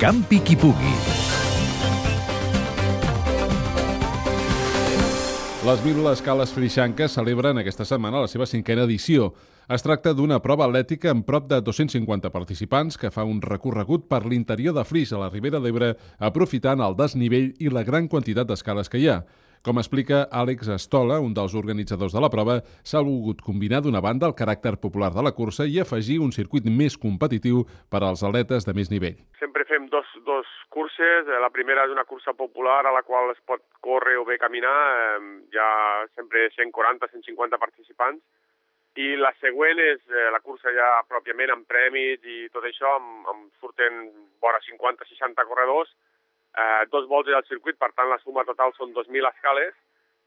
Campi qui pugui. Les mil escales frixanques celebren aquesta setmana la seva cinquena edició. Es tracta d'una prova atlètica amb prop de 250 participants que fa un recorregut per l'interior de Flix a la Ribera d'Ebre aprofitant el desnivell i la gran quantitat d'escales que hi ha. Com explica Àlex Estola, un dels organitzadors de la prova, s'ha volgut combinar d'una banda el caràcter popular de la cursa i afegir un circuit més competitiu per als atletes de més nivell. Sempre fem dos, dos curses. La primera és una cursa popular a la qual es pot córrer o bé caminar. Ha sempre 140-150 participants. I la següent és eh, la cursa ja pròpiament amb premis i tot això, amb, amb surten vora 50-60 corredors, eh, dos voltes al circuit, per tant la suma total són 2.000 escales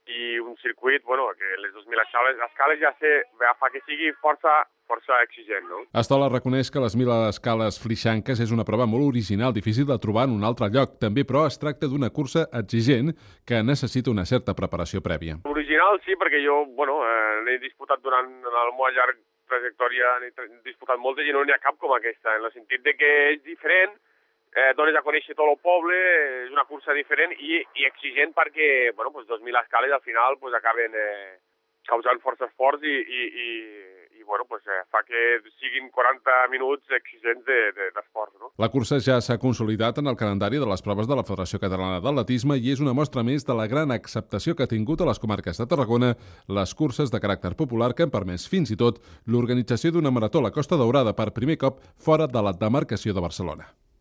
i un circuit, bueno, que les 2.000 escales, escales ja, sé, ja fa que sigui força, força exigent, no? Estola reconeix que les 1.000 escales flixanques és una prova molt original, difícil de trobar en un altre lloc. També, però, es tracta d'una cursa exigent que necessita una certa preparació prèvia. Original sí, perquè jo, bueno, eh, n'he disputat durant el meu llarg trajectòria, n'he disputat moltes i no n'hi ha cap com aquesta, en el sentit de que és diferent, eh, dones a conèixer tot el poble, és una cursa diferent i, i exigent perquè, bueno, pues 2.000 escales al final pues, acaben eh, causant força esforç i, i, i, i bueno, pues, eh, fa que siguin 40 minuts exigents d'esforç. De, de, no? La cursa ja s'ha consolidat en el calendari de les proves de la Federació Catalana d'Atletisme i és una mostra més de la gran acceptació que ha tingut a les comarques de Tarragona les curses de caràcter popular que han permès fins i tot l'organització d'una marató a la Costa Daurada per primer cop fora de la demarcació de Barcelona.